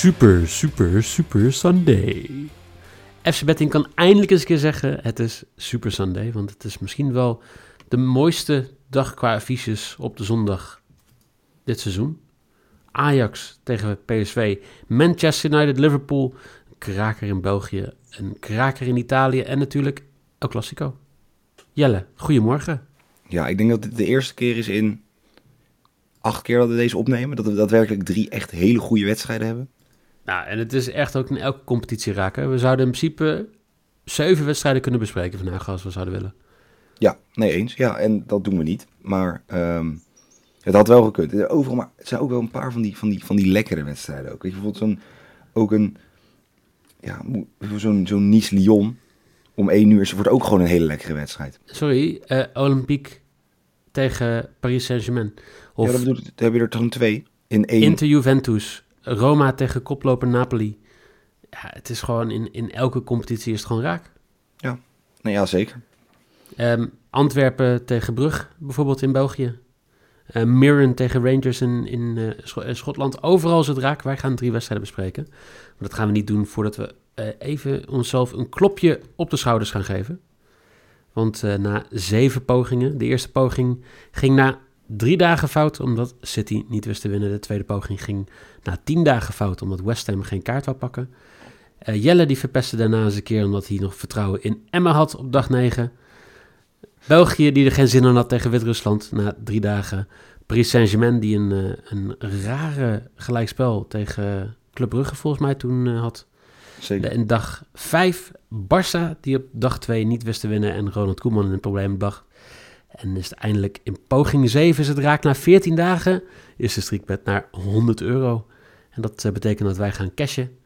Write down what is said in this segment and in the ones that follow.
Super, super, super Sunday. FC Betting kan eindelijk eens een keer zeggen: het is Super Sunday. Want het is misschien wel de mooiste dag qua affiches op de zondag dit seizoen. Ajax tegen PSV, Manchester United, Liverpool, een kraker in België, een kraker in Italië en natuurlijk El Clasico. Jelle, goedemorgen. Ja, ik denk dat dit de eerste keer is in acht keer dat we deze opnemen. Dat we daadwerkelijk drie echt hele goede wedstrijden hebben. Nou, en het is echt ook in elke competitie raken. We zouden in principe zeven wedstrijden kunnen bespreken vandaag als we zouden willen. Ja, nee eens. Ja, en dat doen we niet. Maar ehm, het had wel gekund. Overal, maar het zijn ook wel een paar van die, van die, van die lekkere wedstrijden ook. Weet je, bijvoorbeeld zo'n, ook een, ja, zo'n, zo'n Nice-Lyon om één uur. Ze wordt ook gewoon een hele lekkere wedstrijd. Sorry, uh, Olympique tegen Paris Saint-Germain. Of ja, dat bedoel, dan heb je er dan twee in één. Inter Juventus, Roma tegen koploper Napoli. Ja, het is gewoon in, in elke competitie is het gewoon raak. Ja, nou ja, zeker. Um, Antwerpen tegen Brug, bijvoorbeeld in België. Uh, Mirren tegen Rangers in, in uh, Schotland. Overal is het raak. Wij gaan drie wedstrijden bespreken. Maar dat gaan we niet doen voordat we uh, even onszelf een klopje op de schouders gaan geven. Want na zeven pogingen, de eerste poging ging na drie dagen fout omdat City niet wist te winnen. De tweede poging ging na tien dagen fout omdat West Ham geen kaart wou pakken. Uh, Jelle die verpestte daarna eens een keer omdat hij nog vertrouwen in Emma had op dag 9. België die er geen zin in had tegen Wit-Rusland na drie dagen. Paris Saint-Germain die een, uh, een rare gelijkspel tegen Club Brugge volgens mij toen uh, had. Zeker. En dag 5 Barça die op dag 2 niet wist te winnen en Ronald Koeman in een probleem dag en is het eindelijk in poging 7 is het raak na 14 dagen, is de streakbet naar 100 euro. En dat uh, betekent dat wij gaan cashen.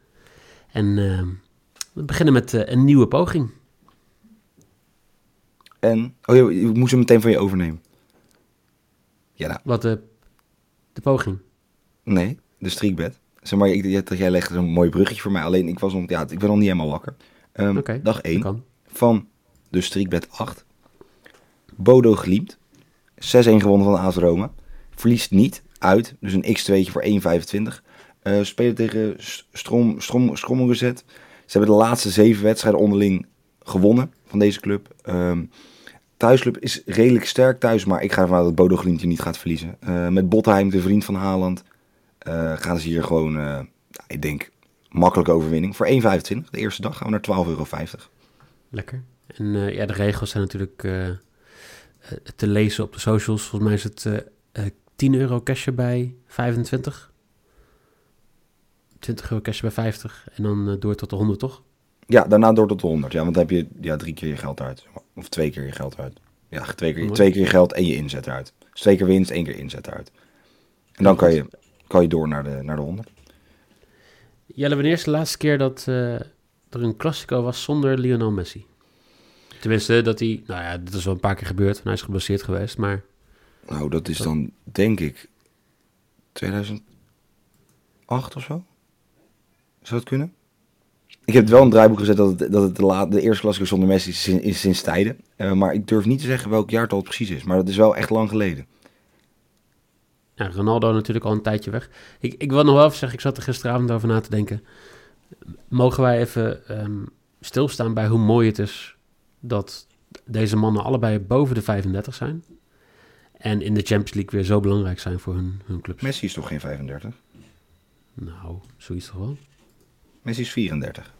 En uh, we beginnen met uh, een nieuwe poging. En, oh ja, ik moest hem meteen van je overnemen. Ja, nou. Wat, de, de poging? Nee, de streakbet. Zeg maar, ik, jij legde een mooi bruggetje voor mij. Alleen, ik, was nog, ja, ik ben nog niet helemaal wakker. Um, okay, dag 1 van de streakbet 8. Bodo Glimt. 6-1 gewonnen van AS Roma. Verliest niet uit. Dus een x2'tje voor 1,25. Uh, spelen tegen Strom, Strom, Strommelgezet. Ze hebben de laatste zeven wedstrijden onderling gewonnen van deze club. Um, thuisclub is redelijk sterk thuis, maar ik ga ervan uit dat Bodo Glimt hier niet gaat verliezen. Uh, met Botheim, de vriend van Haaland, uh, gaan ze hier gewoon, ik denk, makkelijke overwinning. Voor 1,25. De eerste dag gaan we naar 12,50 euro. Lekker. En ja, de regels zijn natuurlijk te lezen op de socials. Volgens mij is het uh, 10 euro cash bij 25. 20 euro cash bij 50 en dan door tot de 100, toch? Ja, daarna door tot de 100. Ja, want dan heb je ja, drie keer je geld uit. Of twee keer je geld uit. Ja, twee keer, twee keer je geld en je inzet eruit. Dus twee keer winst, één keer inzet eruit. En dan kan je, kan je door naar de, naar de 100. Jelle, wanneer is de laatste keer dat uh, er een Classico was zonder Lionel Messi? Tenminste, dat hij... Nou ja, dat is wel een paar keer gebeurd. Hij is geblesseerd geweest, maar... Nou, dat is dan, denk ik, 2008 of zo? Zou het kunnen? Ik heb het wel het draaiboek gezet dat het, dat het de, la, de eerste klassieker zonder Messi is sinds, is sinds tijden. Uh, maar ik durf niet te zeggen welk jaartal het precies is. Maar dat is wel echt lang geleden. Ja, Ronaldo natuurlijk al een tijdje weg. Ik, ik wil nog wel even zeggen, ik zat er gisteravond over na te denken. Mogen wij even um, stilstaan bij hoe mooi het is dat deze mannen allebei boven de 35 zijn. En in de Champions League weer zo belangrijk zijn voor hun, hun clubs. Messi is toch geen 35? Nou, zoiets toch wel? Messi is 34.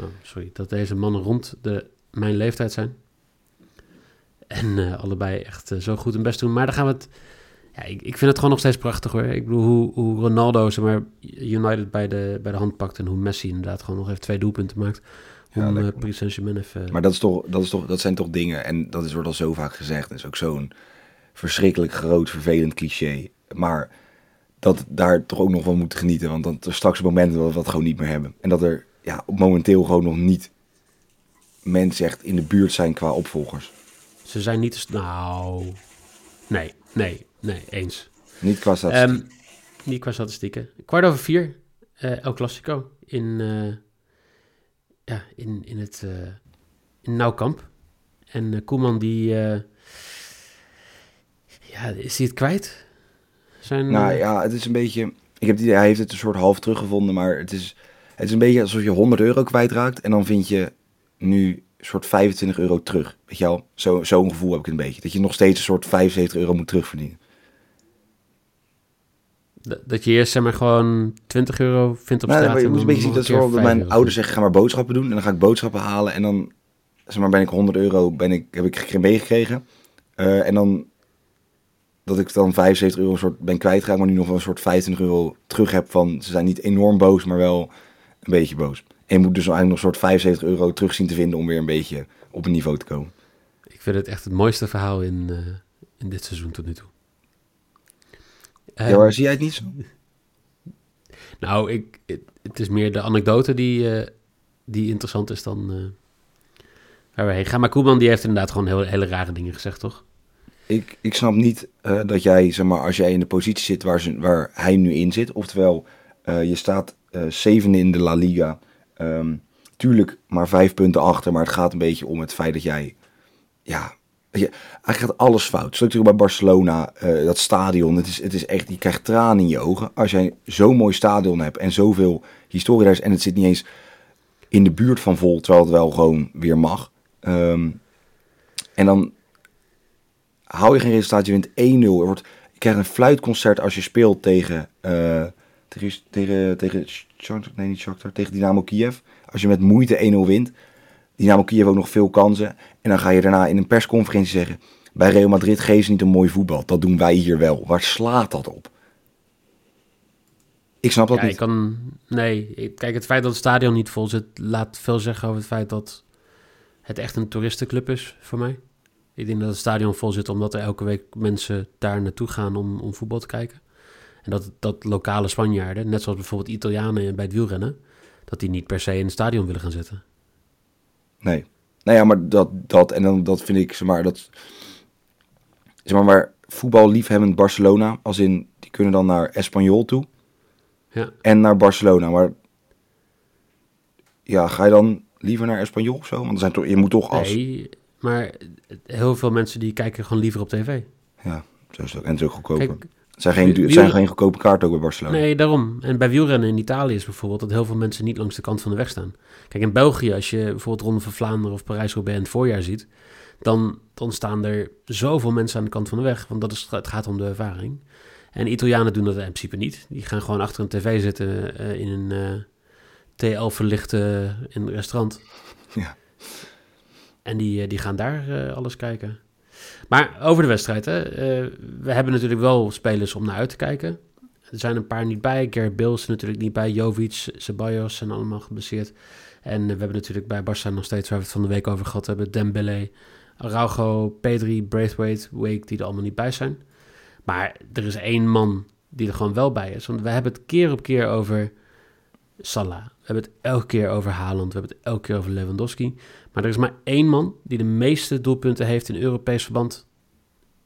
Oh, sorry, dat deze mannen rond de, mijn leeftijd zijn. En uh, allebei echt uh, zo goed hun best doen. Maar daar gaan we het Ja, ik, ik vind het gewoon nog steeds prachtig hoor. Ik bedoel, hoe, hoe Ronaldo zeg maar, United bij de, bij de hand pakt en hoe Messi inderdaad gewoon nog even twee doelpunten maakt. Ja, Om lekker, uh, man. Paris Saint-Germain even... Maar dat, is toch, dat, is toch, dat zijn toch dingen, en dat is, wordt al zo vaak gezegd, dat is ook zo'n verschrikkelijk groot, vervelend cliché. Maar dat daar toch ook nog van moeten genieten, want dan er straks momenten dat we dat gewoon niet meer hebben. En dat er ja, momenteel gewoon nog niet mensen echt in de buurt zijn qua opvolgers. Ze zijn niet... te- Nou... Nee, nee, nee, eens. Niet qua statistiek. Ehm niet qua statistieken. Kwart over vier, eh, El Clasico in, eh, ja, in, in het eh in Nauwkamp. En eh, Koeman die, eh, ja, is hij het kwijt? Zijn, Nou ja, het is een beetje. Ik heb idee, hij heeft het een soort half teruggevonden, maar het is, het is een beetje alsof je 100 euro kwijtraakt en dan vind je nu een soort 25 euro terug. Weet je wel? Zo- Zo'n gevoel heb ik een beetje. Dat je nog steeds een soort 75 euro moet terugverdienen. Dat je eerst zeg maar gewoon 20 euro vindt op Nou, straat. je moet een beetje zien, dat is keer wel dat 5 mijn ouders zeggen, ga maar boodschappen doen. En dan ga ik boodschappen halen en dan zeg maar, ben ik 100 euro ben ik, heb ik gek- meegekregen. Eh, en dan dat ik dan 75 euro een soort ben kwijtgeraakt, maar nu nog wel een soort 25 euro terug heb van, ze zijn niet enorm boos, maar wel een beetje boos. En je moet dus eigenlijk nog een soort 75 euro terug zien te vinden om weer een beetje op een niveau te komen. Ik vind het echt het mooiste verhaal in, eh, in dit seizoen tot nu toe. Ja, Ehm, maar zie jij het niet zo? Nou, ik, het, het is meer de anekdote die, eh, die interessant is dan eh, waar we heen gaan. Maar Koeman die heeft inderdaad gewoon heel, hele rare dingen gezegd, toch? Ik, ik snap niet eh, dat jij, zeg maar, als jij in de positie zit waar, ze, waar hij nu in zit, oftewel eh, je staat eh, zevende in de La Liga, Ehm, tuurlijk maar vijf punten achter, maar het gaat een beetje om het feit dat jij, ja, eigenlijk gaat alles fout. Zo natuurlijk bij Barcelona, eh, dat stadion, het is, het is echt, je krijgt tranen in je ogen. Als jij zo'n mooi stadion hebt en zoveel historie is en het zit niet eens in de buurt van vol, terwijl het wel gewoon weer mag. Ehm, en dan hou je geen resultaat, je wint 1-0. Er wordt, je krijgt een fluitconcert als je speelt tegen, eh tegen, tegen, nee, niet tegen Dynamo Kiev. Als je met moeite 1-0 wint, Dynamo Kiev ook nog veel kansen. En dan ga je daarna in een persconferentie zeggen, bij Real Madrid geven ze niet een mooi voetbal. Dat doen wij hier wel. Waar slaat dat op? Ik snap dat ja, niet. ik kan... Nee, kijk, het feit dat het stadion niet vol zit... laat veel zeggen over het feit dat het echt een toeristenclub is voor mij. Ik denk dat het stadion vol zit omdat er elke week mensen daar naartoe gaan om, om voetbal te kijken. En dat, dat lokale Spanjaarden, net zoals bijvoorbeeld Italianen bij het wielrennen... dat die niet per se in het stadion willen gaan zitten. Nee. Nou ja, maar dat, dat en dan dat vind ik, zeg maar, dat, zeg maar, waar voetballiefhebbend Barcelona, als in, die kunnen dan naar Espanyol toe Ja. en naar Barcelona, maar ja, ga je dan liever naar Espanyol of zo? Want er zijn toch, je moet toch als, Nee, maar heel veel mensen die kijken gewoon liever op tv. ja, zo is het ook. En ook goedkoper. Kijk, het zijn geen, het zijn geen goedkope kaarten ook bij Barcelona. Nee, daarom. En bij wielrennen in Italië is bijvoorbeeld dat heel veel mensen niet langs de kant van de weg staan. Kijk, in België, als je bijvoorbeeld Ronde van Vlaanderen of Parijs-Roubaix in het voorjaar ziet, dan, dan staan er zoveel mensen aan de kant van de weg, want dat is, het gaat om de ervaring. En Italianen doen dat in principe niet. Die gaan gewoon achter een tv zitten eh, in een eh TL verlichte in een restaurant. Ja. En die, eh, die gaan daar eh, alles kijken. Maar over de wedstrijd, hè. eh, we hebben natuurlijk wel spelers om naar uit te kijken. Er zijn een paar niet bij. Is er natuurlijk niet bij. Jovic, Ceballos zijn allemaal geblesseerd. En we hebben natuurlijk bij Barça nog steeds, waar we het van de week over gehad hebben, Dembele, Araujo, Pedri, Braithwaite, Wake, die er allemaal niet bij zijn. Maar er is één man die er gewoon wel bij is. Want we hebben het keer op keer over Salah. We hebben het elke keer over Haaland. We hebben het elke keer over Lewandowski. Maar er is maar één man die de meeste doelpunten heeft in Europees verband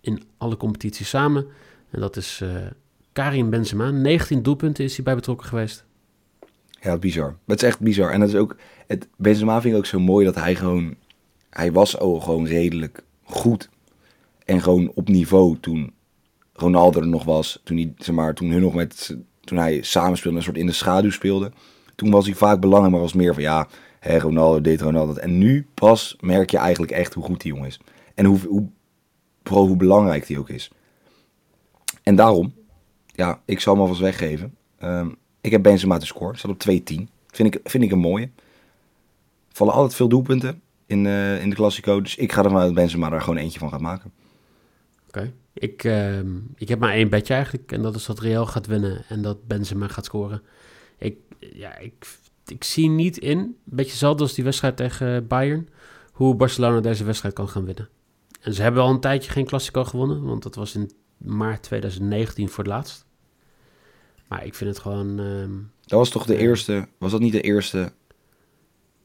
in alle competities samen. En dat is eh, Karim Benzema. 19 doelpunten is hij bij betrokken geweest. Ja, bizar. Dat is echt bizar. En dat is ook, het, Benzema vind ik ook zo mooi dat hij gewoon, hij was al gewoon redelijk goed. En gewoon op niveau toen Ronaldo er nog was. Toen, hij, zeg maar, toen, hun nog met, toen hij samenspeelde, een soort in de schaduw speelde. Toen was hij vaak belangrijk, maar was meer van ja, hè, Ronaldo dit, Ronaldo dat. En nu pas merk je eigenlijk echt hoe goed die jongen is. En hoe, hoe, vooral hoe belangrijk die ook is. En daarom, ja, ik zal hem alvast weggeven. Ehm, ik heb Benzema te scoren. Staat op 2-10. Vind ik, vind ik een mooie. Vallen altijd veel doelpunten in, eh, in de Classico. Dus ik ga ervan uit dat Benzema daar gewoon eentje van gaat maken. Oké. Ik, ehm, ik heb maar één bedje eigenlijk. En dat is dat Real gaat winnen en dat Benzema gaat scoren. Ik, ja, ik, ik zie niet in, een beetje hetzelfde als die wedstrijd tegen Bayern, hoe Barcelona deze wedstrijd kan gaan winnen. En ze hebben al een tijdje geen Classico gewonnen, want dat was in maart 2019 voor het laatst. Maar ik vind het gewoon... ehm, Dat was toch de Ja. eerste, was dat niet de eerste,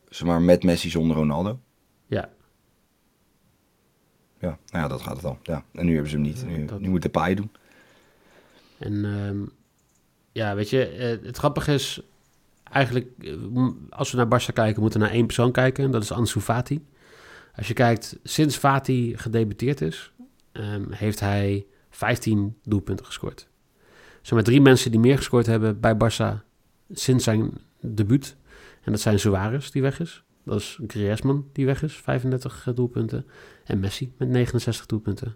zeg maar, met Messi zonder Ronaldo? ja, Ja, nou ja, dat gaat het al. Ja. En nu hebben ze hem niet. Nu, Dat- nu moet de paai doen. En ehm, ja, weet je, eh, het grappige is eigenlijk, eh, als we naar Barça kijken, moeten we naar één persoon kijken. En dat is Ansu Fati. Als je kijkt, sinds Fati gedebuteerd is, ehm, heeft hij 15 doelpunten gescoord. Zijn maar drie mensen die meer gescoord hebben bij Barça sinds zijn debuut. En dat zijn Suarez, die weg is. Dat is Griezmann, die weg is, 35 doelpunten. En Messi met 69 doelpunten.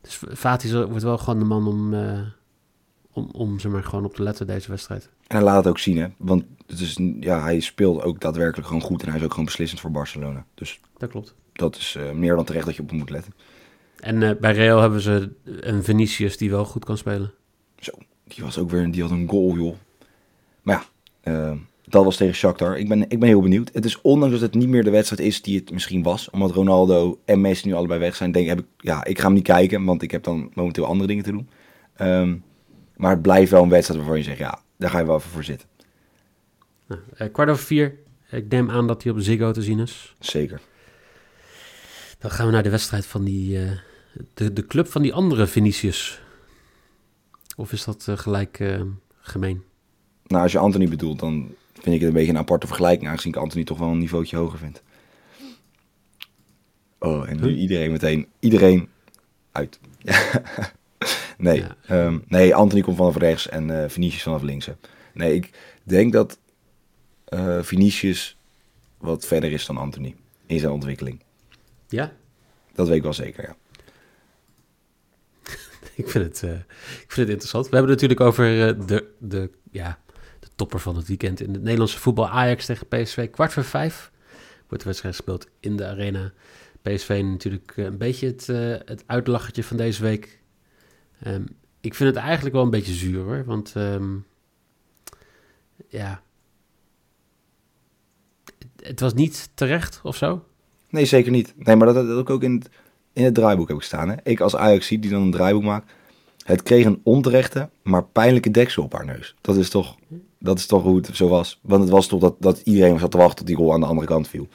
Dus Fati wordt wel gewoon de man om, eh, om, om zeg maar, gewoon op te letten deze wedstrijd. En hij laat het ook zien, hè. Want het is, ja, hij speelt ook daadwerkelijk gewoon goed. En hij is ook gewoon beslissend voor Barcelona. Dus Dat klopt. dat is eh, meer dan terecht dat je op hem moet letten. En eh, bij Real hebben ze een Vinicius die wel goed kan spelen. Zo, die was ook weer, die had een goal, joh. Maar ja, eh, dat was tegen Shakhtar. Ik ben, ik ben heel benieuwd. Het is ondanks dat het niet meer de wedstrijd is die het misschien was, omdat Ronaldo en Messi nu allebei weg zijn, denk heb ik, ja, ik ga hem niet kijken, want ik heb dan momenteel andere dingen te doen. Ehm, maar het blijft wel een wedstrijd waarvan je zegt, ja, daar ga je wel even voor zitten. Nou, eh, kwart over vier. Ik neem aan dat hij op Ziggo te zien is. Zeker. Dan gaan we naar de wedstrijd van die... eh, de, de club van die andere Vinicius. Of is dat gelijk gemeen? Nou, als je Anthony bedoelt, dan vind ik het een beetje een aparte vergelijking, aangezien ik Anthony toch wel een niveautje hoger vind. Oh, en nu Huh? iedereen meteen, iedereen uit. nee, Ja. ehm, nee, Anthony komt vanaf rechts en eh Vinicius vanaf links. hè. Nee, ik denk dat eh Vinicius wat verder is dan Anthony in zijn ontwikkeling. Ja? Dat weet ik wel zeker, ja. Ik vind het, eh, ik vind het interessant. We hebben het natuurlijk over de, de, ja, de topper van het weekend in het Nederlandse voetbal. Ajax tegen PSV. Kwart voor vijf wordt de wedstrijd gespeeld in de arena. PSV natuurlijk een beetje het, eh, het uitlachertje van deze week. Ehm, ik vind het eigenlijk wel een beetje zuur hoor. Want ehm, ja, het, het was niet terecht of zo. Nee, zeker niet. Nee, maar dat, dat ook, ook in het, in het draaiboek heb ik staan. Hè? Ik als Ajax die dan een draaiboek maakt. Het kreeg een onterechte, maar pijnlijke deksel op haar neus. Dat is toch, dat is toch hoe het zo was. Want het was toch dat, dat iedereen zat te wachten tot die goal aan de andere kant viel.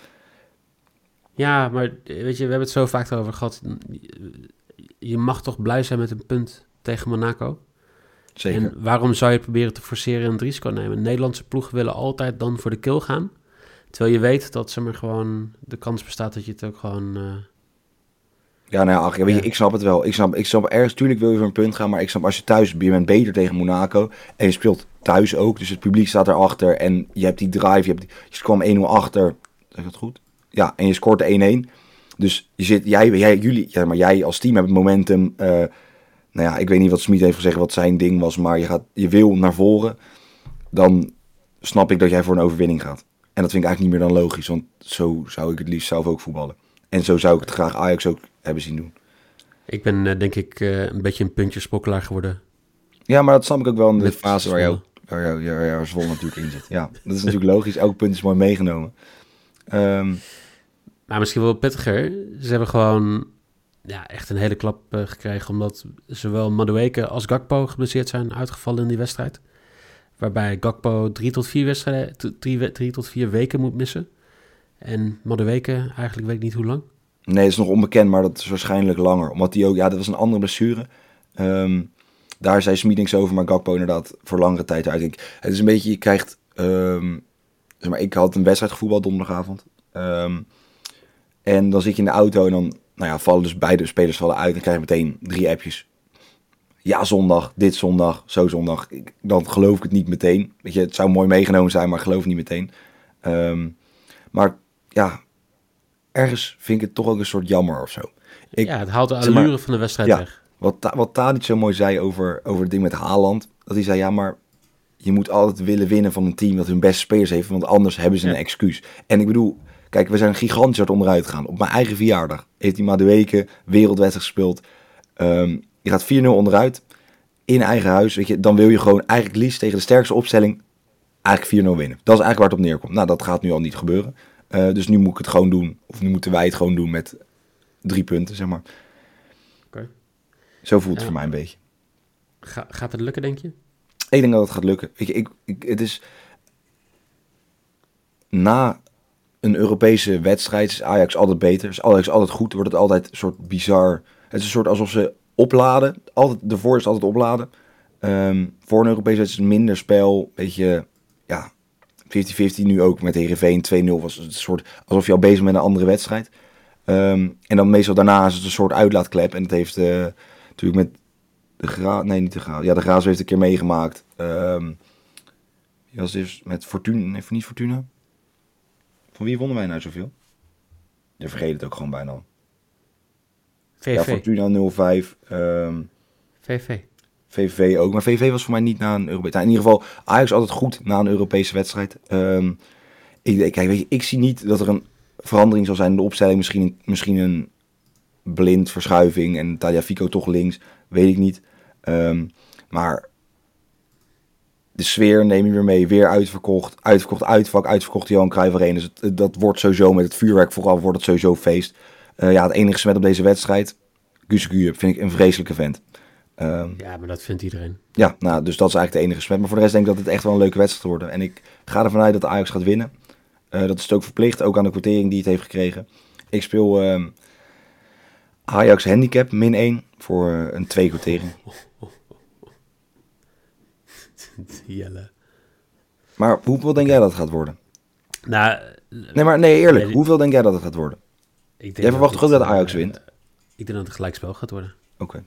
Ja, maar eh, weet je, we hebben het zo vaak over gehad. Je mag toch blij zijn met een punt tegen Monaco. Zeker. En waarom zou je proberen te forceren en het risico nemen? Nederlandse ploegen willen altijd dan voor de kill gaan. Terwijl je weet dat ze maar gewoon de kans bestaat dat je het ook gewoon. eh, Ja, nou ja, ach, ja, weet je, Ja. ik snap het wel. Ik snap, ik snap ergens, tuurlijk wil je voor een punt gaan, maar ik snap als je thuis, je bent beter tegen Monaco en je speelt thuis ook, dus het publiek staat erachter en je hebt die drive, je, hebt die, je kwam 1-0 achter, zeg ik dat goed? Ja, en je scoort de 1-1. Dus je zit, jij, jij, jullie, ja, maar jij als team hebt het momentum. eh, nou ja, ik weet niet wat Smit heeft gezegd, wat zijn ding was, maar je, gaat, je wil naar voren. Dan snap ik dat jij voor een overwinning gaat. En dat vind ik eigenlijk niet meer dan logisch, want zo zou ik het liefst zelf ook voetballen. En zo zou ik het graag Ajax ook hebben zien doen. Ik ben eh, denk ik eh, een beetje een puntje spokkelaar geworden. Ja, maar dat snap ik ook wel in de Met fase waar jou, waar jou, waar jou Zwolle natuurlijk in zit. Ja, dat is natuurlijk logisch. Elk punt is mooi meegenomen. Ehm, Maar misschien wel pittiger. Ze hebben gewoon ja, echt een hele klap eh, gekregen. Omdat zowel Madueke als Gakpo geblesseerd zijn uitgevallen in die wedstrijd. Waarbij Gakpo drie tot vier, wedstrijden, drie, drie tot vier weken moet missen. En Madueke eigenlijk weet ik niet hoe lang. nee, het is nog onbekend, maar dat is waarschijnlijk langer. Omdat hij ook, ja, dat was een andere blessure. Ehm, daar zei Smit niks over, maar Gakpo inderdaad voor langere tijd uit. Ik, het is een beetje, je krijgt, ehm, zeg maar, ik had een wedstrijd gevoetbald donderdagavond. Ehm, en dan zit je in de auto en dan, nou ja, vallen dus beide spelers vallen uit. Dan krijg je meteen drie appjes. Ja, zondag, dit zondag, zo zondag. Ik, dan geloof ik het niet meteen. Weet je, het zou mooi meegenomen zijn, maar geloof niet meteen. Ehm, maar ja, ergens vind ik het toch ook een soort jammer of zo. Ik- ja, het haalt de maar- allure van de wedstrijd Ja. weg. Wat, wat Tadic zo mooi zei over, over het ding met Haaland. Dat hij zei, ja, maar je moet altijd willen winnen van een team dat hun beste spelers heeft. Want anders hebben ze Ja. een excuus. En ik bedoel, kijk, we zijn gigantisch hard onderuit gegaan. Op mijn eigen verjaardag heeft die Madueke wereldwedstrijd gespeeld. Ehm, je gaat 4-0 onderuit in eigen huis. Weet je, dan wil je gewoon eigenlijk liefst tegen de sterkste opstelling eigenlijk 4-0 winnen. Dat is eigenlijk waar het op neerkomt. Nou, dat gaat nu al niet gebeuren. Eh, dus nu moet ik het gewoon doen. Of nu moeten wij het gewoon doen met drie punten, zeg maar. Oké. Zo voelt het voor mij een beetje. Ga- gaat het lukken, denk je? Ik denk dat het gaat lukken. Weet je, ik, ik, het is... Na een Europese wedstrijd is Ajax altijd beter. Is Ajax altijd goed. Wordt het altijd een soort bizar... Het is een soort alsof ze opladen. Altijd, ervoor is altijd opladen. Ehm, voor een Europese wedstrijd is het minder spel. Beetje, ja, 50-50 nu ook met Heerenveen 2-0 was het een soort... Alsof je al bezig bent met een andere wedstrijd. Ehm, en dan meestal daarna is het een soort uitlaatklep. En dat heeft eh, natuurlijk met de Gra... Nee, niet de Gra... Ja, de Graas heeft een keer meegemaakt. Wie was dit met Fortuna? Nee, niet Fortuna. Van wie wonnen wij nou zoveel? Je vergeet het ook gewoon bijna. al. Ja, VV. Fortuna 0-5. ehm VV. VVV ook. Maar VVV was voor mij niet na een Europese... Nou, in ieder geval, Ajax altijd goed na een Europese wedstrijd. Ehm, ik, denk- kijk, weet je, ik zie niet dat er een verandering zal zijn in de opstelling. Misschien, een- misschien een blind verschuiving en Tagliafico toch links. Weet ik niet. Ehm, maar de sfeer neem je weer mee. Weer uitverkocht. Uitverkocht uitvak. Uitverkocht Johan Cruijff Arena. Dus het- dat wordt sowieso met het vuurwerk vooral wordt het sowieso feest. Eh, ja, het enige smet op deze wedstrijd... Guus vind ik een vreselijke vent. Ehm, Ja, maar dat vindt iedereen. ja, nou, dus dat is eigenlijk de enige smet. Maar voor de rest denk ik dat het echt wel een leuke wedstrijd wordt. En ik ga ervan uit dat Ajax gaat winnen. Eh, dat is het ook verplicht, ook aan de quotering die het heeft gekregen. Ik speel ehm, Ajax handicap min 1 voor een 2 quotering. Jelle. Maar hoeveel denk jij dat het gaat worden? Nou, Nee, maar nee, eerlijk. Nee, Hoeveel denk jij dat het gaat worden? ik denk Jij verwacht toch ook dat eh, Ajax wint? Ik denk dat het gelijkspel gaat worden. Oké.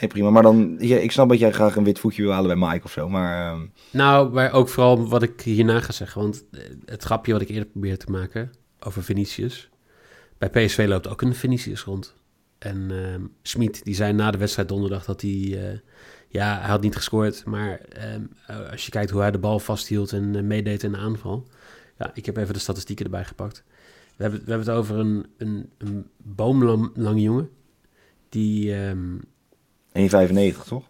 Nee, prima. Maar dan, ja, ik snap dat jij graag een wit voetje wil halen bij Mike of zo. Maar ehm, Nou, maar ook vooral wat ik hierna ga zeggen. Want eh, het grapje wat ik eerder probeerde te maken over Vinicius. Bij PSV loopt ook een Vinicius rond. En ehm Smit, die zei na de wedstrijd donderdag dat hij... eh, ja, hij had niet gescoord. Maar ehm, eh, als je kijkt hoe hij de bal vasthield en eh, meedeed in de aanval. Ja, ik heb even de statistieken erbij gepakt. We hebben, we hebben het over een, een, een boomlange jongen. Die... ehm, 1,95 toch?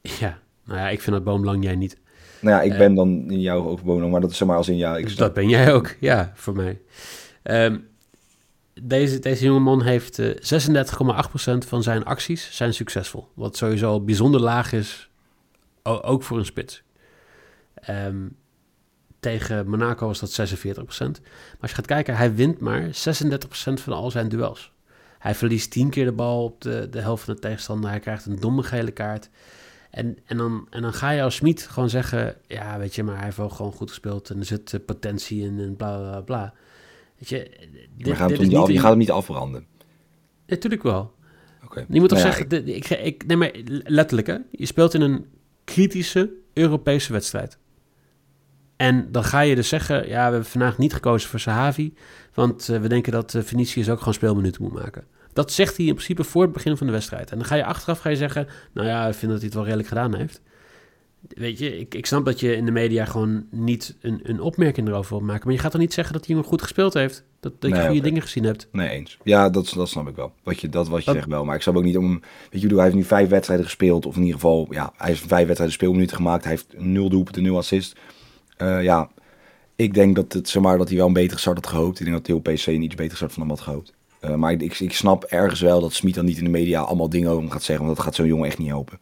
ja, nou ja, ik vind dat boomlang, jij niet. Nou ja, ik Eh. ben dan in jouw overwoning, maar dat is zeg maar als in ja, ik snap. dat ben jij ook, ja, voor mij. Ehm, deze, deze jongeman heeft eh 36,8% van zijn acties zijn succesvol. Wat sowieso bijzonder laag is, ook voor een spits. Ehm, tegen Monaco was dat 46%. Maar als je gaat kijken, hij wint maar 36% van al zijn duels. Hij verliest 10 keer de bal op de, de helft van de tegenstander. Hij krijgt een domme gele kaart. En, en, dan, en dan ga je als Smit gewoon zeggen... ja, weet je, maar hij heeft wel gewoon goed gespeeld... en er zit eh, potentie in en bla, bla, bla. Weet je, dit, gaat, niet af, je gaat hem niet afbranden. Natuurlijk wel. Oké. Je moet toch Nou ja, zeggen... ik, ik, nee, maar letterlijk, hè. Je speelt in een kritische Europese wedstrijd. En dan ga je dus zeggen... ja, we hebben vandaag niet gekozen voor Sahavi... want eh, we denken dat uh, Vinicius ook gewoon speelminuten moet maken. Dat zegt hij in principe voor het begin van de wedstrijd. En dan ga je achteraf ga je zeggen... nou ja, ik vind dat hij het wel redelijk gedaan heeft. Weet je, ik, ik snap dat je in de media gewoon niet een, een opmerking erover wil maken... maar je gaat toch niet zeggen dat hij hem goed gespeeld heeft? Dat, dat je goede dingen gezien hebt? Nee, eens. Ja, dat, dat snap ik wel. Wat je, dat wat je zegt wel. Maar ik snap ook niet om... Weet je, bedoel, hij heeft nu vijf wedstrijden gespeeld. Of in ieder geval, ja, hij heeft vijf wedstrijden speelminuten gemaakt. Hij heeft nul doelpunten, nul assist. Eh, ja, ik denk dat, het, zeg maar, dat hij wel een betere start had gehoopt. Ik denk dat heel PC een iets betere start van hem had gehoopt. Eh, maar ik, ik, ik snap ergens wel dat Smit dan niet in de media allemaal dingen over hem gaat zeggen. Want dat gaat zo'n jongen echt niet helpen.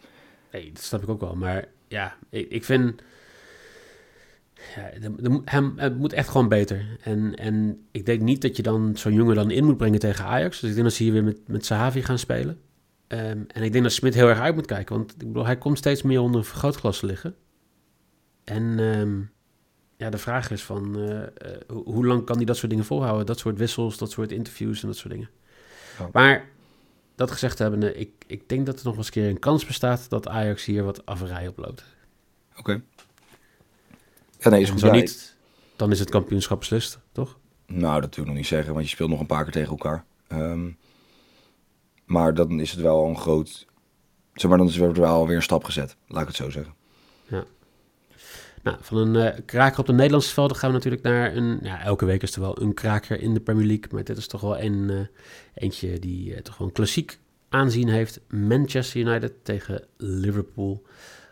Nee, dat snap ik ook wel. Maar ja, ik, ik vind... Ja, hem, het moet echt gewoon beter. En, en ik denk niet dat je dan zo'n jongen dan in moet brengen tegen Ajax. Dus ik denk dat ze hier weer met, met Sahavi gaan spelen. Ehm, en ik denk dat Smit heel erg uit moet kijken. Want ik bedoel, hij komt steeds meer onder een vergrootglas te liggen. En ehm, ja, de vraag is van... eh, eh, hoe, hoe lang kan hij dat soort dingen volhouden? Dat soort wissels, dat soort interviews en dat soort dingen. Ja. Maar dat gezegd hebbende, ik, ik denk dat er nog eens een keer een kans bestaat... dat Ajax hier wat averij oploopt. Oké. Ja, nee, is En goed. zo niet, dan is het kampioenschap beslist, toch? Nou, dat wil ik nog niet zeggen, want je speelt nog een paar keer tegen elkaar. Ehm, maar dan is het wel een groot... Zeg maar, dan is er wel weer een stap gezet. Laat ik het zo zeggen. Nou, van een eh, kraker op de Nederlandse velden gaan we natuurlijk naar een... Ja, elke week is er wel een kraker in de Premier League. Maar dit is toch wel een, eh, eentje die eh, toch een klassiek aanzien heeft. Manchester United tegen Liverpool.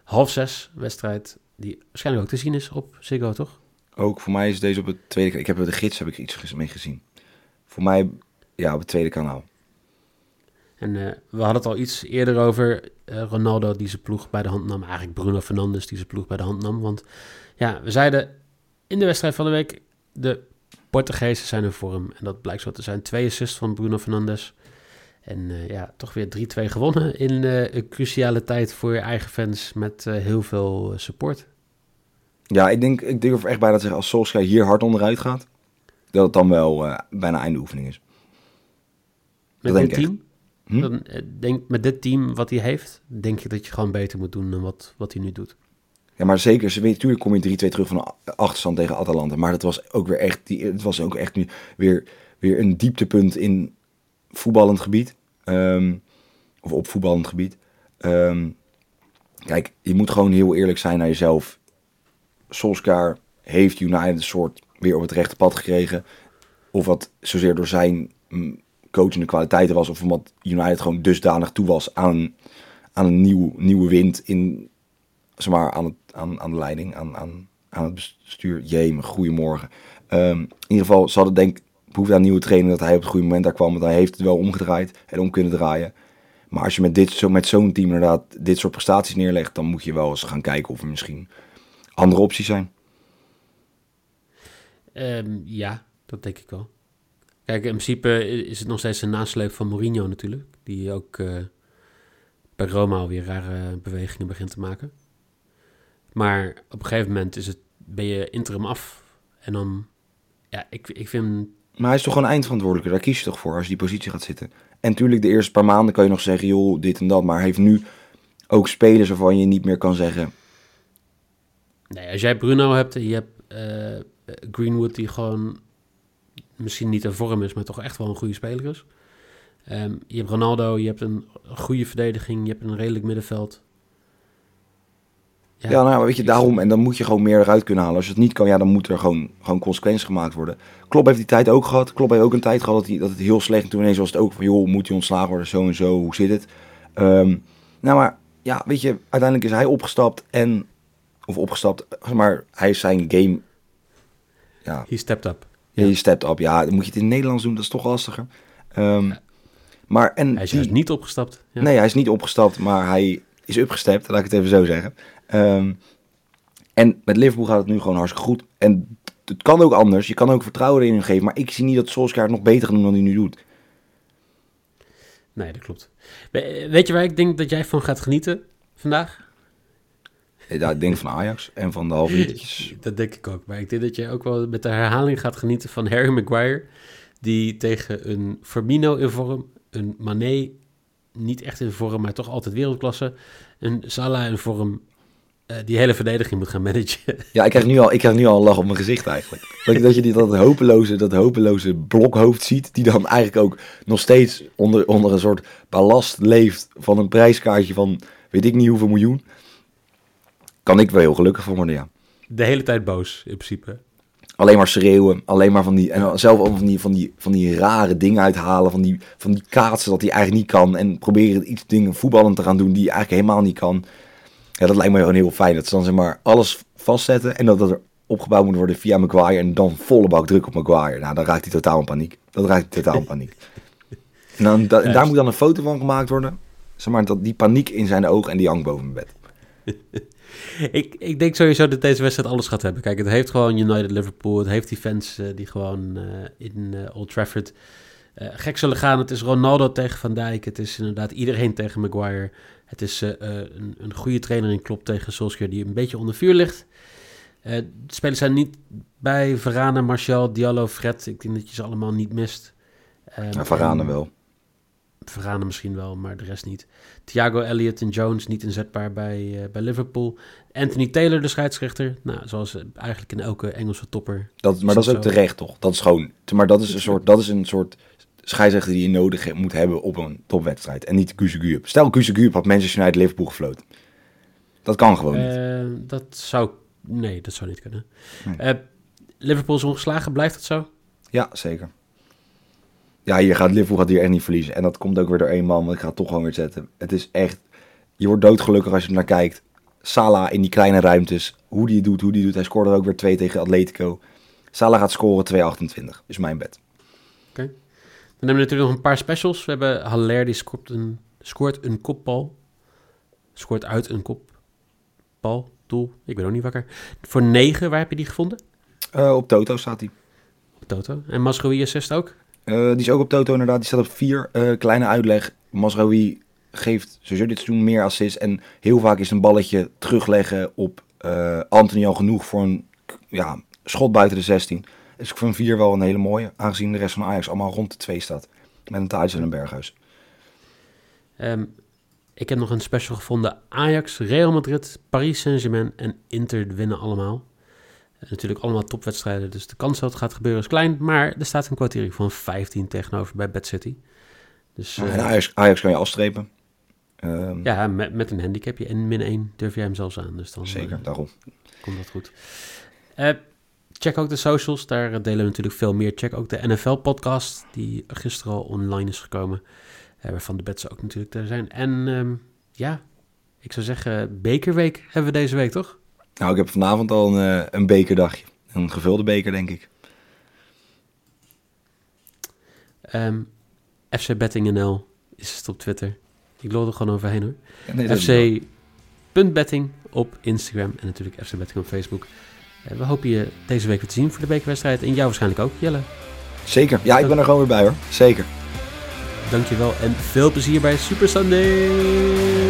Half zes wedstrijd die waarschijnlijk ook te zien is op Ziggo, toch? Ook voor mij is deze op het tweede Ik heb de gids heb ik iets mee gezien. Voor mij ja, op het tweede kanaal. En eh, we hadden het al iets eerder over uh, Ronaldo die zijn ploeg bij de hand nam. Eigenlijk Bruno Fernandes die zijn ploeg bij de hand nam. Want ja, we zeiden in de wedstrijd van de week, de Portugezen zijn in vorm. En dat blijkt zo te zijn. Twee assists van Bruno Fernandes. En uh, ja, toch weer 3-2 gewonnen in een cruciale tijd voor je eigen fans met heel veel support. Ja, ik denk, ik durf echt bijna te zeggen, als Solskjaer hier hard onderuit gaat, dat het dan wel bijna einde oefening is. Met dat dit team? Hm? Dan, eh, denk, met dit team wat hij heeft, denk je dat je gewoon beter moet doen dan wat, wat hij nu doet. Ja, maar zeker. Ze weet, natuurlijk kom je 3-2 terug van de achterstand tegen Atalanta. Maar dat was ook weer echt, die, het was ook echt nu weer, weer een dieptepunt in voetballend gebied. Ehm, of op voetballend gebied. Ehm, kijk, je moet gewoon heel eerlijk zijn naar jezelf. Solskjaer heeft United een soort weer op het rechte pad gekregen. Of wat zozeer door zijn mm, coachende kwaliteiten was. Of omdat United gewoon dusdanig toe was aan, aan een nieuw, nieuwe wind in, zeg maar, aan, het, aan, aan de leiding, aan, aan, aan het bestuur. Jee, goedemorgen. Um, in ieder geval, ze hadden denk behoefte aan nieuwe training dat hij op het goede moment daar kwam. Want hij heeft het wel omgedraaid en om kunnen draaien. Maar als je met, dit, zo, met zo'n team inderdaad dit soort prestaties neerlegt, dan moet je wel eens gaan kijken of er misschien andere opties zijn. Um, ja, dat denk ik wel. Kijk, in principe is het nog steeds een nasleep van Mourinho natuurlijk. Die ook uh, bij Roma alweer rare bewegingen begint te maken. Maar op een gegeven moment is het, ben je interim af. En dan, ja, ik, ik vind... Maar hij is toch gewoon eindverantwoordelijke, daar kies je toch voor als je die positie gaat zitten. En natuurlijk de eerste paar maanden kan je nog zeggen, joh, dit en dat. Maar hij heeft nu ook spelers waarvan je niet meer kan zeggen... Nee, als jij Bruno hebt en je hebt uh, Greenwood die gewoon misschien niet een vorm is, maar toch echt wel een goede speler is. Ehm, je hebt Ronaldo, je hebt een goede verdediging, je hebt een redelijk middenveld. Ja, nou, weet je, daarom. En dan moet je gewoon meer eruit kunnen halen. Als je het niet kan, ja, dan moet er gewoon, gewoon consequenties gemaakt worden. Klopp heeft die tijd ook gehad. Klopp heeft ook een tijd gehad dat, hij, dat het heel slecht... En toen ineens was het ook van, joh, moet hij ontslagen worden, zo en zo, hoe zit het? Um, nou, maar ja, weet je, uiteindelijk is hij opgestapt en... Of opgestapt, maar hij is zijn game... Ja. He stepped up. Je stept op. Ja, dan moet je het in het Nederlands doen. Dat is toch lastiger. Um, maar, en hij is die, niet opgestapt. Ja. Nee, hij is niet opgestapt, maar hij is opgestapt. Laat ik het even zo zeggen. Um, en met Liverpool gaat het nu gewoon hartstikke goed. En het kan ook anders. Je kan ook vertrouwen in hem geven. Maar ik zie niet dat Solskjaer het nog beter gaat doen dan hij nu doet. Nee, dat klopt. Weet je waar ik denk dat jij van gaat genieten vandaag? Ja, ik denk van Ajax en van de halve litertjes. Dat denk ik ook. Maar ik denk dat je ook wel met de herhaling gaat genieten van Harry Maguire. Die tegen een Firmino in vorm, een Mané niet echt in vorm, maar toch altijd wereldklasse. Een Salah in vorm, uh, die hele verdediging moet gaan managen. Ja, ik krijg nu al, ik krijg nu al een lach op mijn gezicht eigenlijk. Dat, dat je die, dat, hopeloze, dat hopeloze blokhoofd ziet, die dan eigenlijk ook nog steeds onder, onder een soort ballast leeft van een prijskaartje van weet ik niet hoeveel miljoen kan ik wel heel gelukkig van worden, ja. De hele tijd boos, in principe. Alleen maar schreeuwen, alleen maar van die, en zelf ook van die, van die, van die rare dingen uithalen, van die, van die kaatsen dat hij eigenlijk niet kan en proberen iets dingen voetballen te gaan doen die hij eigenlijk helemaal niet kan. Ja, dat lijkt me gewoon heel fijn. Dat ze dan zeg maar alles vastzetten en dat dat er opgebouwd moet worden via Maguire en dan volle bak druk op Maguire. Nou, dan raakt hij totaal in paniek. Dat raakt hij totaal in paniek. En, dan, daar moet dan een foto van gemaakt worden. Zeg maar, dat die paniek in zijn ogen en die hangt boven mijn bed. ik, ik denk sowieso dat deze wedstrijd alles gaat hebben. Kijk, het heeft gewoon United Liverpool. Het heeft die fans uh, die gewoon uh, in uh, Old Trafford gek zullen gaan. Het is Ronaldo tegen Van Dijk. Het is inderdaad iedereen tegen Maguire. Het is een, een, goede trainer in Klopp tegen Solskjaer die een beetje onder vuur ligt. de spelers zijn niet bij Varane, Martial, Diallo, Fred. Ik denk dat je ze allemaal niet mist. Um, Varane wel. Varane misschien wel, maar de rest niet. Thiago Elliott en Jones niet inzetbaar bij, uh, bij Liverpool. Anthony Taylor, de scheidsrechter. Nou, zoals eh, eigenlijk in elke Engelse topper. Dat, maar dat is ook terecht, toch? Dat is gewoon... Maar dat is een soort, dat is een soort scheidsrechter die je nodig moet hebben op een topwedstrijd. En niet Guzeguurp. Stel Guzeguurp had Manchester United Liverpool gefloten. Dat kan gewoon niet. Uh, dat zou... Nee, dat zou niet kunnen. Nee. Liverpool is ongeslagen, blijft dat zo? Ja, zeker. Ja, hier gaat Liverpool gaat hier echt niet verliezen. En dat komt ook weer door één man, want ik ga het toch gewoon weer zetten. Het is echt, je wordt doodgelukkig als je er naar kijkt. Salah in die kleine ruimtes, hoe die het doet, hoe die het doet. Hij scoorde er ook weer twee tegen Atletico. Salah gaat scoren 2,28, is mijn bet. Dan hebben we natuurlijk nog een paar specials. We hebben Haller, die scoort een, scoort een kopbal. Scoort uit een kopbal, doel. Ik ben ook niet wakker. Voor 9, waar heb je die gevonden? Eh, op Toto staat hij. Toto. En Masrowi assist ook? Eh, die is ook op Toto inderdaad. Die staat op 4. kleine uitleg. Masraoui geeft sowieso dit seizoen meer assists. En heel vaak is een balletje terugleggen op eh, Anthony al genoeg voor een ja, schot buiten de 16. Dus ik vind 4 wel een hele mooie. Aangezien de rest van Ajax allemaal rond de 2 staat. Met een Thijs en een Berghuis. Ehm, ik heb nog een special gevonden. Ajax, Real Madrid, Paris Saint-Germain en Inter winnen allemaal. En natuurlijk allemaal topwedstrijden, dus de kans dat het gaat gebeuren is klein. Maar er staat een kwartiering van 15 tegenover bij Bad City. Dus, en eh, Ajax, Ajax kan je afstrepen. Ehm, ja, met, met een handicapje en min 1 durf jij hem zelfs aan. Dus dan Zeker, eh, daarom. komt dat goed. Eh, check ook de socials, daar delen we natuurlijk veel meer. Check ook de NFL-podcast, die gisteren al online is gekomen. Uh, waarvan de bets ook natuurlijk er zijn. En ehm, ja, ik zou zeggen, bekerweek hebben we deze week, toch? Nou, ik heb vanavond al een, uh, een bekerdagje. Een gevulde beker, denk ik. Um, FC Betting NL is het op Twitter. Ik lol er gewoon overheen hoor. Ja, nee, FC.betting op Instagram en natuurlijk FC Betting op Facebook. Uh, we hopen je deze week weer te zien voor de bekerwedstrijd. En jou waarschijnlijk ook, Jelle. Zeker. Ja, ik ben er gewoon weer bij hoor. Zeker. Dankjewel en veel plezier bij Super Sunday.